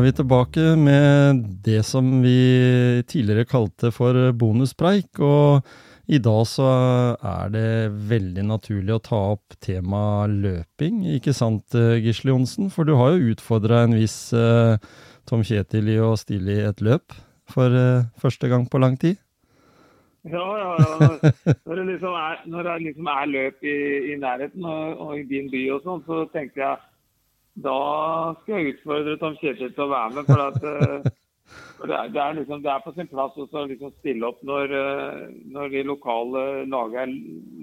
er vi tilbake med det som vi tidligere kalte for bonuspreik. Og i dag så er det veldig naturlig å ta opp temaet løping, ikke sant Gisle Johnsen? For du har jo utfordra en viss uh, Tom Kjetil i å stille i et løp for uh, første gang på lang tid? Ja, ja, ja. Når det liksom er, det liksom er løp i, i nærheten og, og, i din by og sånn, så tenkte jeg da skal jeg utfordre Tom Kjetil til å være med. For, at, eh, det, er, det, er liksom, det, er, på sin plass å liksom stille opp når, eh, når, de lokale lager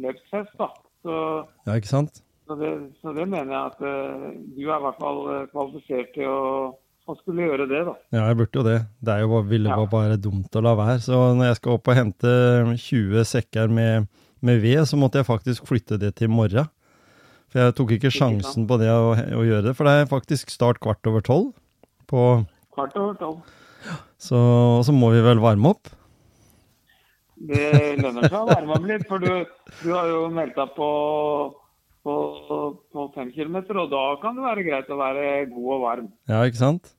løpsfest. Da. Så, ja, ikke sant? Så det, så det, mener jeg at uh, du er i hvert fall kvalifisert til å, å, skulle gjøre det, da. Ja, jeg burde jo det. Det er jo, ville ja. bare dumt å la være. Så når jeg skal opp og hente 20 sekker med, med ved, så måtte jeg faktisk flytte det til morgen. For jeg tok ikke sjansen på det å, å, gjøre det. For det er faktisk start kvart over tolv. På Kvart over tolv. Så, så må vi vel varme opp? Det lønner seg å varme opp litt, for du, du har jo meldt deg på, på, på fem kilometer, og da kan det være greit å være god og varm. Ja, ikke sant?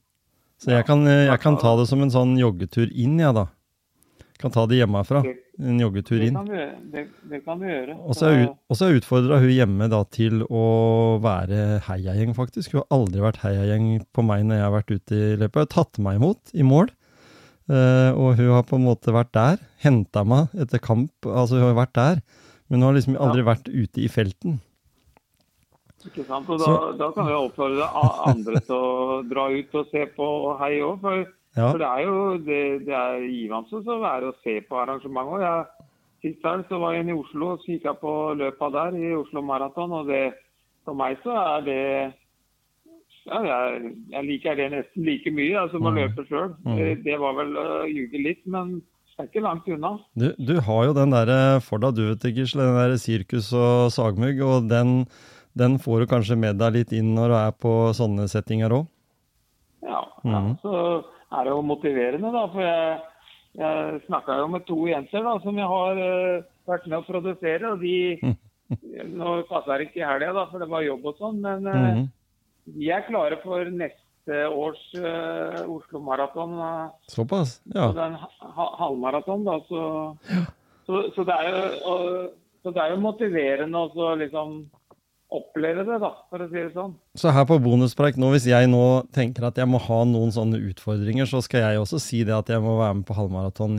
Så jeg kan, jeg kan ta det som en sånn joggetur inn, jeg, ja, da. Kan ta det hjemmefra. En joggetur inn. Det, det, det kan vi gjøre. Og så er jeg utfordra hun hjemme da til å være heiagjeng, faktisk. Hun har aldri vært heiagjeng på meg når jeg har vært ute i løpet. Hun har tatt meg imot i mål. Uh, og hun har på en måte vært der. Henta meg etter kamp. Altså, hun har vært der. Men hun har liksom aldri ja. vært ute i felten. Ikke sant. Og da, da kan vi oppfordre andre til å dra ut og se på hei òg. For ja. For det er jo det, det er givende å være og se på arrangementet. Jeg, sist helg så var jeg inne i Oslo og kikka på løpa der i Oslo Maraton. Og det, for meg så er det ja, jeg, jeg, liker det nesten like mye som å mm. løpe sjøl. Mm. Det, det, var vel å ljuge litt, men det er ikke langt unna. Du, du har jo den der for deg, du vet ikke, den der sirkus og sagmugg. Og den, den, får du kanskje med deg litt inn når du er på sånne settinger òg? Ja, ja. Mm. så er det jo motiverende, da. For jeg, jeg snakka jo med to jenter da, som jeg har uh, vært med å produsere. og de Nå passa det ikke i helga, da, for det var jobb og sånn, men uh, mm. de er klare for neste års uh, Oslo Maraton. Såpass? Ja. Den ha halvmaraton, da. Så, ja. så, så, det er jo, og, så det er jo motiverende å liksom oppleve det, da, for å si det sånn. Så her på Bonuspreik nå, hvis jeg nå tenker at jeg må ha noen sånne utfordringer, så skal jeg også si det at jeg må være med på halvmaraton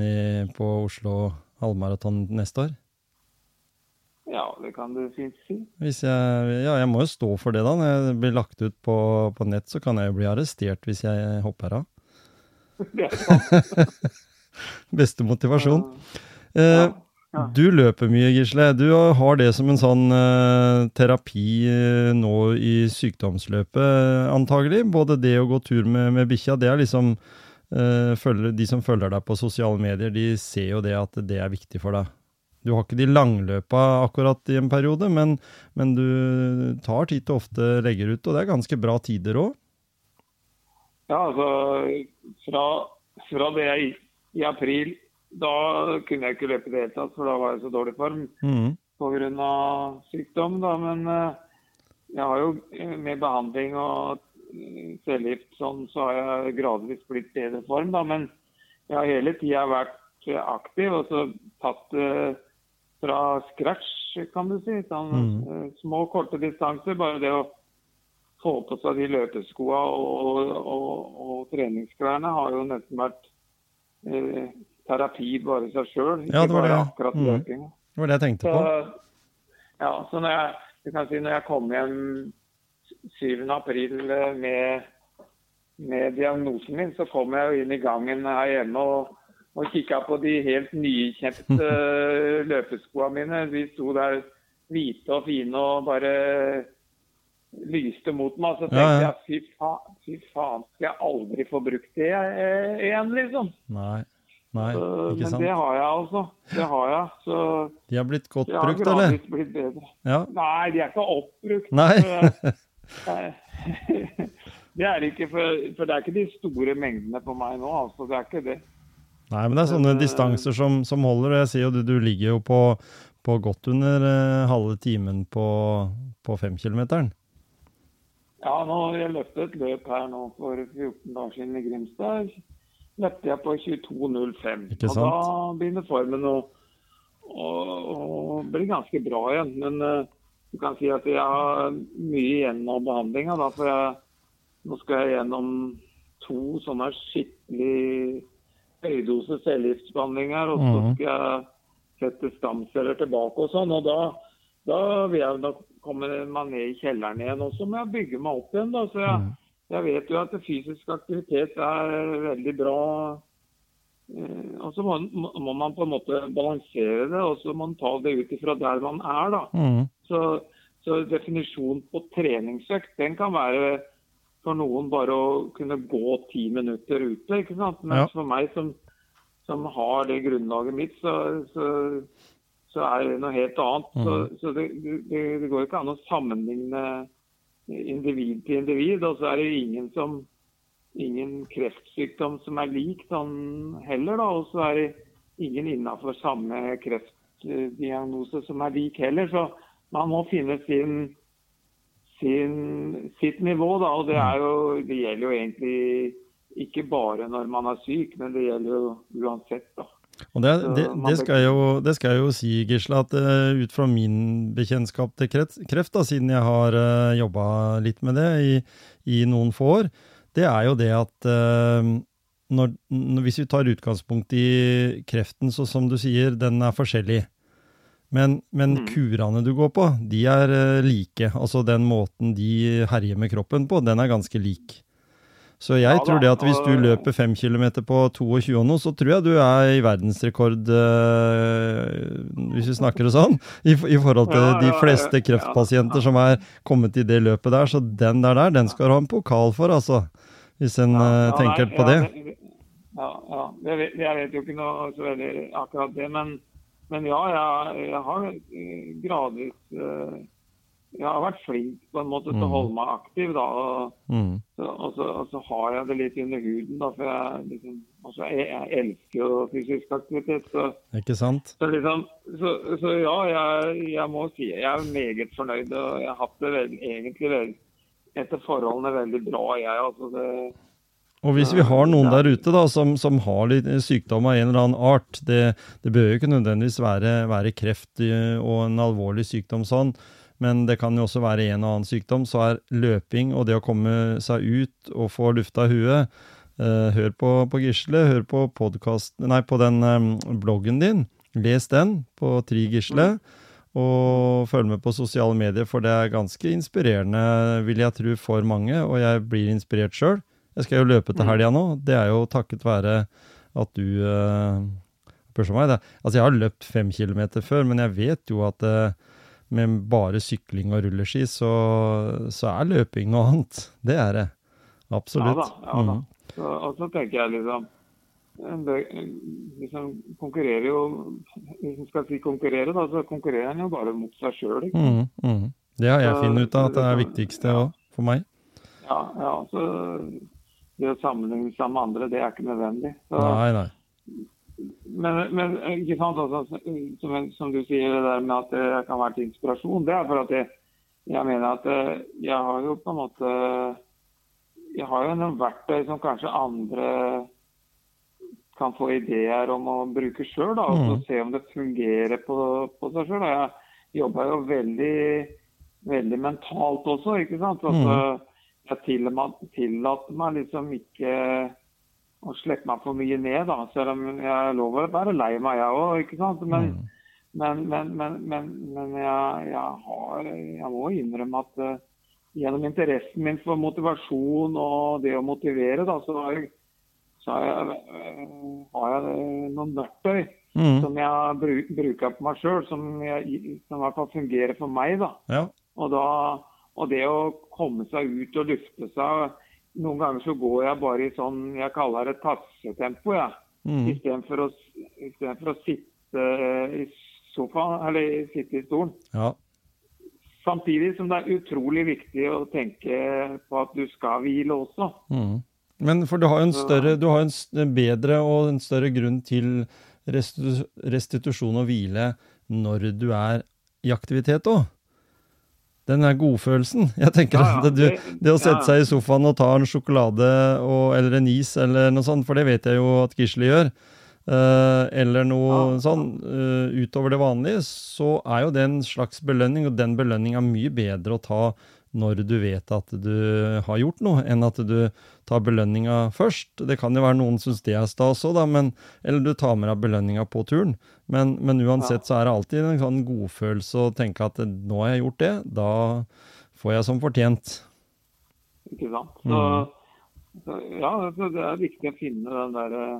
på Oslo halvmaraton neste år? Ja, det kan du fint si. Hvis jeg, ja, jeg må jo stå for det, da. Når jeg blir lagt ut på, på nett, så kan jeg jo bli arrestert hvis jeg hopper av. Beste motivasjon. Ja. Eh, du løper mye, Gisle. Du har det som en sånn uh, terapi uh, nå i sykdomsløpet, antagelig. Både det å gå tur med, med bikkja, det er liksom uh, følger, De som følger deg på sosiale medier, de ser jo det at det er viktig for deg. Du har ikke de langløpa akkurat i en periode, men, men du tar tid til ofte legger ut, og det er ganske bra tider òg? Ja, altså fra, fra det jeg i april da kunne jeg ikke løpe i det hele tatt, for da var jeg så dårlig form mm. pga. sykdom. Da. Men uh, jeg har jo eh, med behandling og cellegift sånn, så har jeg gradvis blitt bedre form. Da. Men jeg har hele tida vært aktiv og så tatt uh, fra scratch, kan du si. Sånn, mm. små, korte distanser. Bare det å få på seg de løpeskoa og, og, og, og treningsklærne har jo nesten vært terapi bare i seg sjøl. Ja, det var det. akkurat mm. Det var det jeg tenkte så, på. Ja, så når jeg, du kan si, når jeg kom hjem 7. april med, med diagnosen min, så kom jeg jo inn i gangen her hjemme og, og kikka på de helt nykjente løpeskoa mine. De sto der hvite og fine og bare lyste mot meg. Så tenkte ja, ja. jeg fy faen, fy faen, skal jeg aldri få brukt det igjen, liksom. Nei. Nei, ikke sant. Men det har jeg altså. Det har jeg. Så de har blitt godt brukt, eller? Har blitt bedre. Ja. Nei, de er ikke oppbrukt. Nei. det er ikke, for, for, det er ikke de store mengdene på meg nå, altså. Det er ikke det. Nei, men det er sånne distanser som, som holder. Jeg sier jo du, du ligger jo på, på godt under uh, halve timen på, på femkilometeren. Ja, nå jeg løftet et løp her nå for 14 dager siden i Grimstad. Løpte jeg på 22,05. Og da begynner formen å, å, å, bli ganske bra igjen. Men uh, du kan si at jeg har mye igjen av behandlinga. Nå skal jeg gjennom to sånne skikkelig høydose cellegiftbehandlinger. Og så mhm. skal jeg sette stamceller tilbake og sånn. Og da, da vil jeg nok kommer man ned i kjelleren igjen. Og så må jeg bygge meg opp igjen. da, så jeg, mm. Jeg vet jo at fysisk aktivitet er veldig bra. Eh, og så må, må, man på en måte balansere det, og så må man ta det ut ifra der man er. da. Mm. Så, så definisjonen på treningsøkt den kan være for noen bare å kunne gå ti minutter ute. ikke sant? Men ja. for meg som, som, har det grunnlaget mitt, så, så så er det noe helt annet. Mm. Så, så det, det, det, går ikke an å sammenligne individ til individ. Og så er det ingen, som, ingen kreftsykdom som er lik sånn heller. Da. Og så er det ingen innafor samme kreftdiagnose som er lik heller. Så man må finne sin, sin, sitt nivå, da. Og det, jo, det gjelder jo egentlig ikke bare når man er syk, men det gjelder jo uansett. da. Og det, det, det, skal jo, det, skal jeg jo si, Gisle, at uh, ut fra min bekjentskap til kreft, da, siden jeg har uh, eh, jobba litt med det i, i, noen få år, det er jo det at uh, når, hvis vi tar utgangspunkt i kreften, så som du sier, den er forskjellig. Men, men mm. kurene du går på, de er like. Altså den måten de herjer med kroppen på, den er ganske lik. Så jeg ja, tror det at hvis du løper fem kilometer på 22 nå, så tror jeg du er i verdensrekord, øh, hvis vi snakker det sånn, i, i, forhold til de fleste kreftpasienter som er kommet i det løpet der. Så den der, der den skal du ha en pokal for, altså. Hvis en øh, tenker nei, på det. Ja, ja. Jeg vet, jeg vet, jo ikke noe så veldig akkurat det, men, men ja, jeg, jeg har eh, gradvis øh, jeg har vært flink på en måte til å mm. holde meg aktiv. da, og, mm. så, og, så, og, så, har jeg det litt under huden. da, for Jeg, liksom, altså, jeg, jeg elsker jo fysisk aktivitet. Så, Ikke sant? Så, liksom, så ja, jeg, jeg, må si jeg er meget fornøyd. og Jeg har hatt det veld, egentlig veld, etter forholdene veldig bra. jeg, altså det og hvis vi har noen der ute da, som, som har litt sykdom av en eller annen art, det, det bør jo ikke nødvendigvis være, være kreft eh, og en alvorlig sykdom sånn, men det kan jo også være en og annen sykdom, så er løping og det å komme seg ut og få lufta huet eh, Hør på, på, Gisle, hør på podcast, nei, på den eh, bloggen din. Les den på Tri Gisle. Og følg med på sosiale medier, for det er ganske inspirerende, vil jeg tro, for mange. Og jeg blir inspirert sjøl. Jeg skal jo løpe til helga nå. Det er jo takket være at du eh, meg. Det. Altså, jeg har løpt fem kilometer før, men jeg vet jo at uh, med bare sykling og rulleski, så, så, er løping noe annet. Det er det. Absolutt. Ja da. Ja, da. Mm. Så, og så tenker jeg liksom hvis liksom konkurrerer jo Hvis en skal si konkurrere, da, så konkurrerer en jo bare mot seg sjøl. Mm, mm. Det har jeg funnet ut av at det er viktigste òg, for meg. Ja, ja, så det å sammenligne seg med andre, det er ikke nødvendig. Så, nei, nei men, men, ikke sant, altså, som, som, du sier, det der med at det kan være til inspirasjon, det er for at jeg, jeg mener at eh, jeg har jo på en måte Jeg har jo noen verktøy som kanskje andre kan få ideer om å bruke sjøl. Og mm. se om det fungerer på, på seg sjøl. Jeg jobba jo veldig, veldig mentalt også, ikke sant. Altså, mm. Jeg tillater meg liksom ikke og slipper meg for mye ned, da. Selv om jeg lover å være lei meg, jeg òg, ikke sant. Men, mm. men, men, men, men jeg, jeg, har, jeg, må innrømme at uh, gjennom interessen min for motivasjon og det å motivere, da, så har jeg, så har jeg, uh, har jeg noen verktøy mm. som jeg bruk, bruker på meg sjøl, som, som, i hvert fall fungerer for meg. da. Ja. Og, da, og det å komme seg ut og lufte seg noen ganger så går jeg bare i sånn jeg kaller det tassetempo, jeg. Mm. Istedenfor å, for å sitte i sofaen, eller sitte i stolen. Ja. Samtidig som det er utrolig viktig å tenke på at du skal hvile også. Mm. Men for du har jo en større, du har en bedre og en større grunn til restitusjon og hvile når du er i aktivitet òg. Den der godfølelsen. Jeg tenker ja, ja, at det, det, å sette seg i sofaen og ta en sjokolade og, eller en is eller noe sånt, for det vet jeg jo at Gisle gjør, uh, eller noe sånn uh, utover det vanlige, så er jo det en slags belønning, og den belønninga er mye bedre å ta når du vet at du har gjort noe, enn at du tar belønninga først. Det kan jo være noen syns det er stas òg, men, eller du tar med deg belønninga på turen. Men, men uansett så er det alltid en sånn godfølelse å tenke at nå har jeg gjort det, da får jeg som fortjent. Ikke sant. Så, mm. så ja, det er viktig å finne den der eh,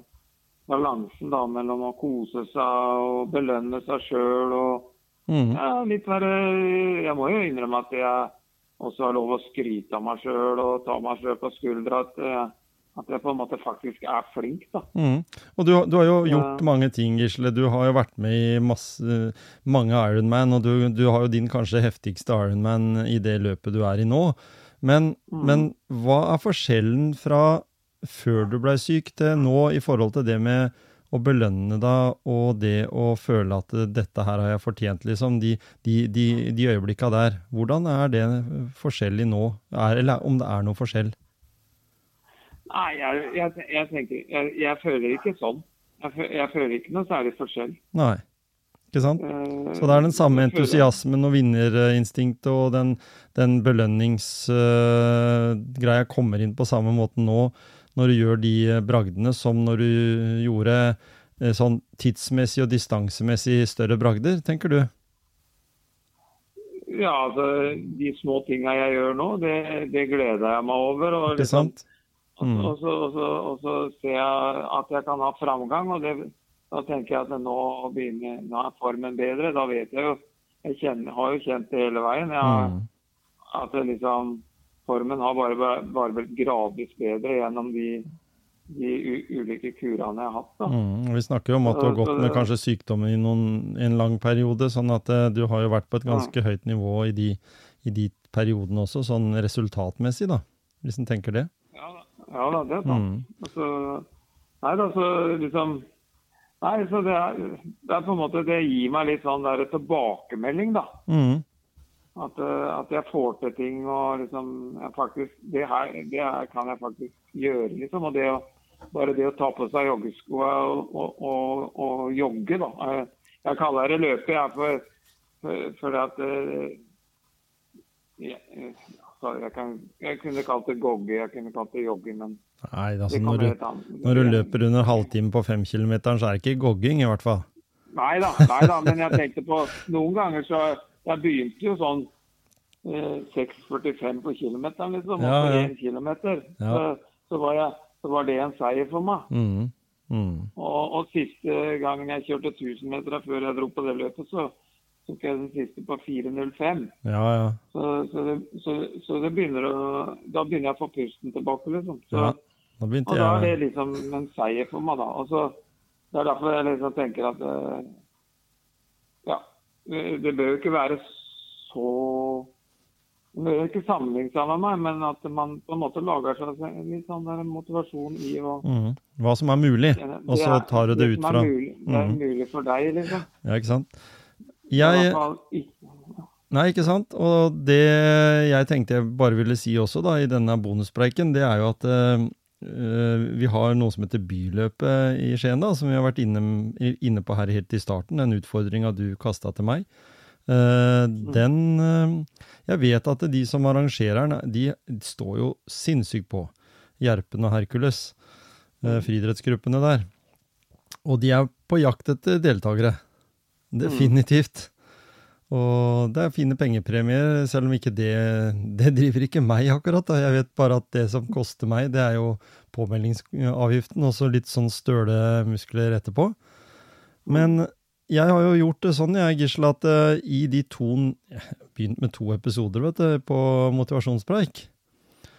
balansen da, mellom å kose seg og belønne seg sjøl og mm. ja, litt være Jeg må jo innrømme at jeg også har lov å skryte av meg sjøl og ta meg sjøl på skuldra. At, eh, at, jeg på en måte faktisk er flink, da. Mm. Og du, du, har jo gjort mange ting, Gisle. Du har jo vært med i masse, mange Ironman, og du, du, har jo din kanskje heftigste Ironman i det løpet du er i nå. Men, mm. men hva er forskjellen fra før du blei syk til nå i forhold til det med å belønne deg og det å føle at dette her har jeg fortjent, liksom. De, de, de, de øyeblikka der. Hvordan er det forskjellig nå? Er, eller om det er noe forskjell? Nei, jeg, jeg, jeg tenker jeg, jeg, føler ikke sånn. Jeg, føler ikke noe særlig forskjell. Nei. Ikke sant? Eh, Så det er den samme entusiasmen og vinnerinstinktet og den, den belønningsgreia uh, kommer inn på samme måte nå når du gjør de eh, bragdene som når du gjorde eh, sånn tidsmessig og distansemessig større bragder, tenker du? Ja, altså de små tinga jeg gjør nå, det, det, gleder jeg meg over. Og, Ikke liksom, sant? Mm. Og, så, og, så, og, så, ser jeg at jeg kan ha framgang, og det, da tenker jeg at nå, begynner, nå, er formen bedre. Da vet jeg jo Jeg kjenner, har jo kjent det hele veien. Jeg, mm. At det liksom formen har bare, bare blitt gradvis bedre gjennom de, de ulike kurene jeg har hatt. Mm, vi snakker jo om at du har gått med kanskje sykdommen i noen, en lang periode, sånn at uh, du har jo vært på et ganske ja. høyt nivå i de, i de, periodene også, sånn resultatmessig, da, hvis en tenker det? Ja, ja da, det er sant. Mm. Altså, nei da, så liksom Nei, så det er, det er, på en måte Det gir meg litt sånn der tilbakemelding, da. Mm. At, eh, at, jeg får til ting og liksom faktisk, det, her, det her kan jeg faktisk gjøre, liksom. Og det å, bare det å ta på seg joggeskoa og, og, og, og, jogge, da. Jeg, jeg kaller det løpet, jeg, for, for, for at eh, jeg, jeg, kan, jeg, kunne kalt det gogge, jeg kunne kalt det jogge, men Nei, altså, når, du, når du løper under halvtime på fem kilometeren, så er det ikke gogging, i hvert fall. Nei da, nei da, men jeg tenkte på Noen ganger så jeg begynte jo sånn eh, 6,45 på kilometeren, liksom. Ja, ja. Og på 1 kilometer. Ja. Så, så, var jeg, så, var det en seier for meg. Mm. Mm. Og, og, siste gangen jeg kjørte 1000 meter før jeg dro på det løpet, så tok jeg den siste på 4.05. Ja, ja. Så, så, det, så, så, det begynner å Da begynner jeg å få pusten tilbake, liksom. Så, ja, da og da er det liksom en seier for meg, da. Og så, det er derfor jeg liksom tenker at eh, Ja det bør jo ikke være så det bør ikke sammenligne seg med meg, men at man på en måte lager seg litt sånn der motivasjon i å mm. Hva som er mulig, og så tar du det, det ut fra mulig, Det er mm. mulig for deg, liksom. Ja, ikke sant. Jeg Nei, ikke sant. Og det jeg tenkte jeg bare ville si også da, i denne bonuspreiken, det er jo at uh, vi har noe som heter Byløpet i Skien, da, som vi har vært inne, inne på her helt i starten. Den utfordringa du kasta til meg. Uh, den uh, Jeg vet at de som arrangerer den, de står jo sinnssykt på. Gjerpen og Hercules, uh, friidrettsgruppene der. Og de er på jakt etter deltakere. Definitivt. Og det er fine pengepremier, selv om ikke det Det driver ikke meg, akkurat. da. Jeg vet bare at det som koster meg, det er jo påmeldingsavgiften, og så litt sånn støle muskler etterpå. Men jeg har jo gjort det sånn, jeg, Gisle, at uh, i de to Begynt med to episoder, vet du, på motivasjonspreik.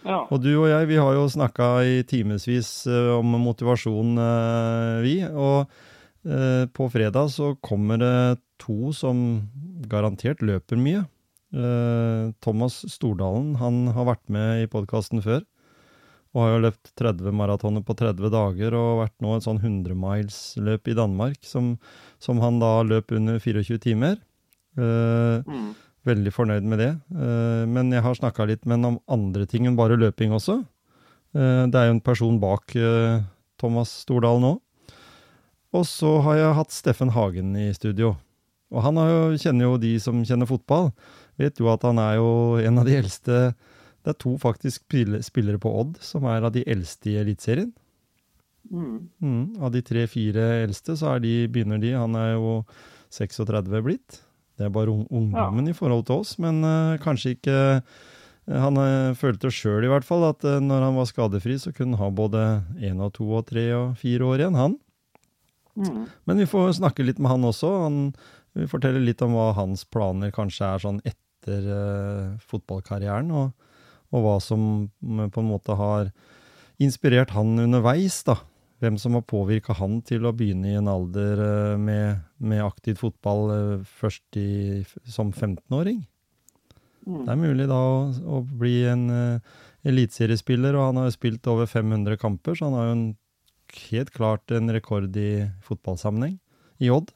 Ja. Og du og jeg, vi har jo snakka i timevis uh, om motivasjon, uh, vi. Og på fredag så kommer det to som garantert løper mye. Thomas Stordalen, han har vært med i podkasten før. Og har jo løpt 30 maratoner på 30 dager og vært nå et sånn 100 miles-løp i Danmark, som, som, han da løp under 24 timer. Uh, mm. Veldig fornøyd med det. Men jeg har snakka litt med ham om andre ting enn bare løping også. Det er jo en person bak Thomas Stordalen nå. Og så har jeg hatt Steffen Hagen i studio. Og han jo, kjenner jo de som kjenner fotball. Vet jo at han er jo en av de eldste Det er to faktisk spillere på Odd som er av de eldste i Eliteserien. Mm. Mm, av de tre-fire eldste så er de, begynner de. Han er jo 36 blitt. Det er bare ungdommen ja. i forhold til oss, men uh, kanskje ikke uh, Han uh, følte sjøl i hvert fall at når han var skadefri, så kunne han ha både én og to og tre og fire år igjen, han. Mm. Men vi får snakke litt med han også. Han vil fortelle litt om hva hans planer kanskje er sånn etter fotballkarrieren, og, og hva som på en måte har inspirert han underveis, da hvem som har påvirka han til å begynne i en alder uh, med, med aktiv fotball uh, først i, som 15-åring. Mm. Det er mulig da å, å bli en uh, eliteseriespiller, og han har jo spilt over 500 kamper, så han har jo en, helt klart en rekord i fotballsammenheng i Odd.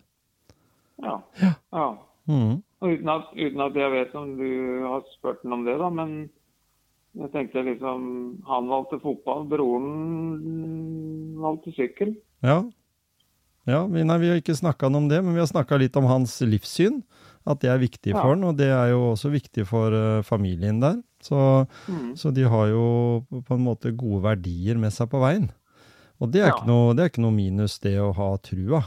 Ja. ja. ja. Mm. Uten, at, uten, at, jeg vet om du har spurt ham om det, da, men jeg tenkte liksom Han valgte fotball, broren valgte sykkel. Ja. ja vi, nei, vi har ikke snakka om det, men vi har snakka litt om hans livssyn. At det er viktig ja. for han, og det er jo også viktig for uh, familien der. Så, mm. så, de har jo på en måte gode verdier med seg på veien. Og det er, ja. ikke, noe, det er ikke noe minus, det å ha trua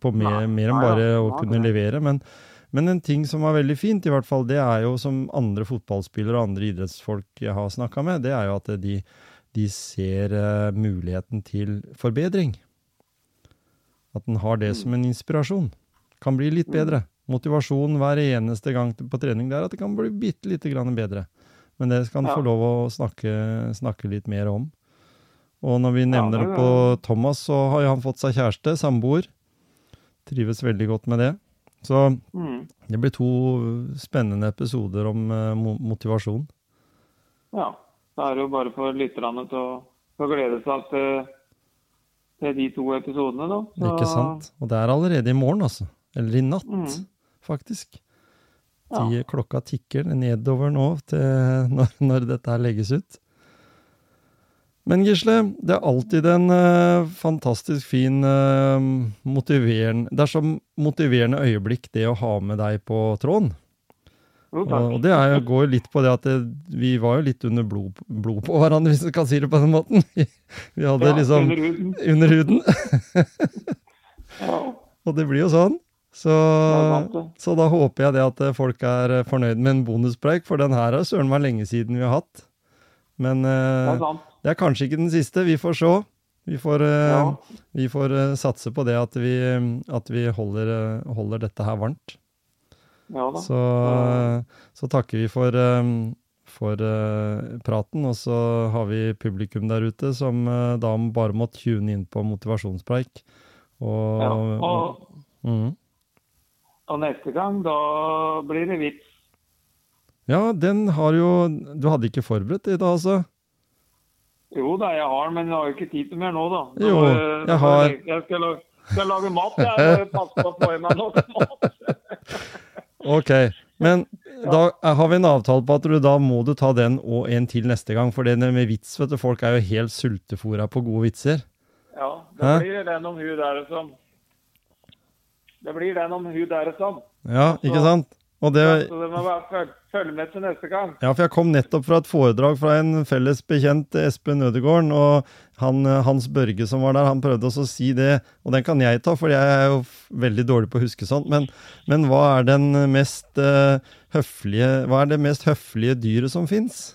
på mer, mer enn bare å kunne levere. Men men en ting som var veldig fint, i hvert fall, det er jo som andre fotballspillere og andre idrettsfolk jeg har snakka med, det er jo at de, de ser uh, muligheten til forbedring. At en har det som en inspirasjon. Kan bli litt bedre. Motivasjon hver eneste gang på trening det er at det kan bli bitte lite grann bedre. Men det skal en ja. få lov å snakke, snakke, litt mer om. Og når vi nevner det på Thomas, så har jo han fått seg kjæreste, samboer. Trives veldig godt med det. Så mm. det blir to spennende episoder om uh, motivasjon. Ja. Da er det jo bare for lytterne til å, til å glede seg til, til, de to episodene, da. Så... Ikke sant. Og det er allerede i morgen, altså. Eller i natt, mm. faktisk. De, ja. Klokka tikker nedover nå til når, når dette her legges ut. Men Gisle, det er alltid en uh, fantastisk fin uh, motiverende Det er så motiverende øyeblikk, det å ha med deg på tråden. Jo, og, det er, går litt på det at det, vi var jo litt under blod, blod, på hverandre, hvis du kan si det på den måten. Vi hadde ja, liksom Under huden. Under huden. ja. Og det blir jo sånn. Så, så, da håper jeg det at folk er fornøyd med en bonuspreik, for den her er søren meg lenge siden vi har hatt. Men uh, det er kanskje ikke den siste. Vi får se. Vi får, uh, ja. vi får uh, satse på det at vi, at vi holder, holder, dette her varmt. Ja da. Så, så takker vi for, for praten, og så har vi publikum der ute som da bare må tune inn på motivasjonspreik. Og, ja, og, og, mm. og neste gang, da blir det vits. Ja, den har jo Du hadde ikke forberedt i dag, altså? Jo da, jeg har den, men jeg har jo ikke tid til mer nå, da. da jo, jeg har Jeg skal lage, skal lage mat, jeg. På å få i meg nok mat. ok, men da har vi en avtale på at du, da må du ta den og en til neste gang. For det med vits, vet du, folk er jo helt sultefòra på gode vitser. Ja, det blir den om hun der som Det blir den om hun der som. Ja, ikke sant? Og det, ja, så det må bare følge, følge, med til neste gang. Ja, for jeg kom nettopp fra et foredrag fra en felles bekjent, Espen Ødegården. Og han, Hans Børge som var der, han prøvde også å si det, og den kan jeg ta, for jeg er jo veldig dårlig på å huske sånt. Men, men hva er den mest uh, høflige Hva er det mest høflige dyret som fins?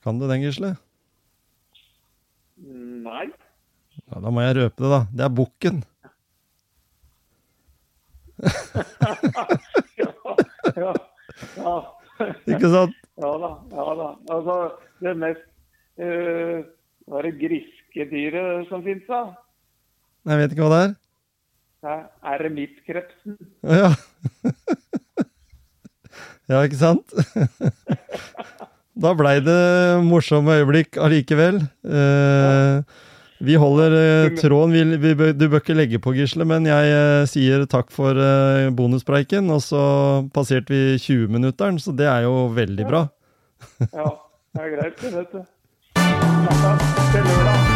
Kan du den, Gisle? Nei. Ja, da må jeg røpe det, da. Det er bukken ja, ja, ja. Ikke sant? Ja da. ja da. Altså, det mest uh, Hva er det griske dyret som fins, da? Jeg vet ikke hva det er. Det er eremittkrepsen. Ja. ja, ikke sant? da blei det morsomme øyeblikk allikevel. Uh, vi holder eh, tråden. Vi, vi, du bør ikke legge på, Gisle, men jeg eh, sier takk for eh, bonuspreiken. Og så passerte vi 20-minutteren, så det er jo veldig bra. Ja, det er greit, det, vet du. Til lørdag.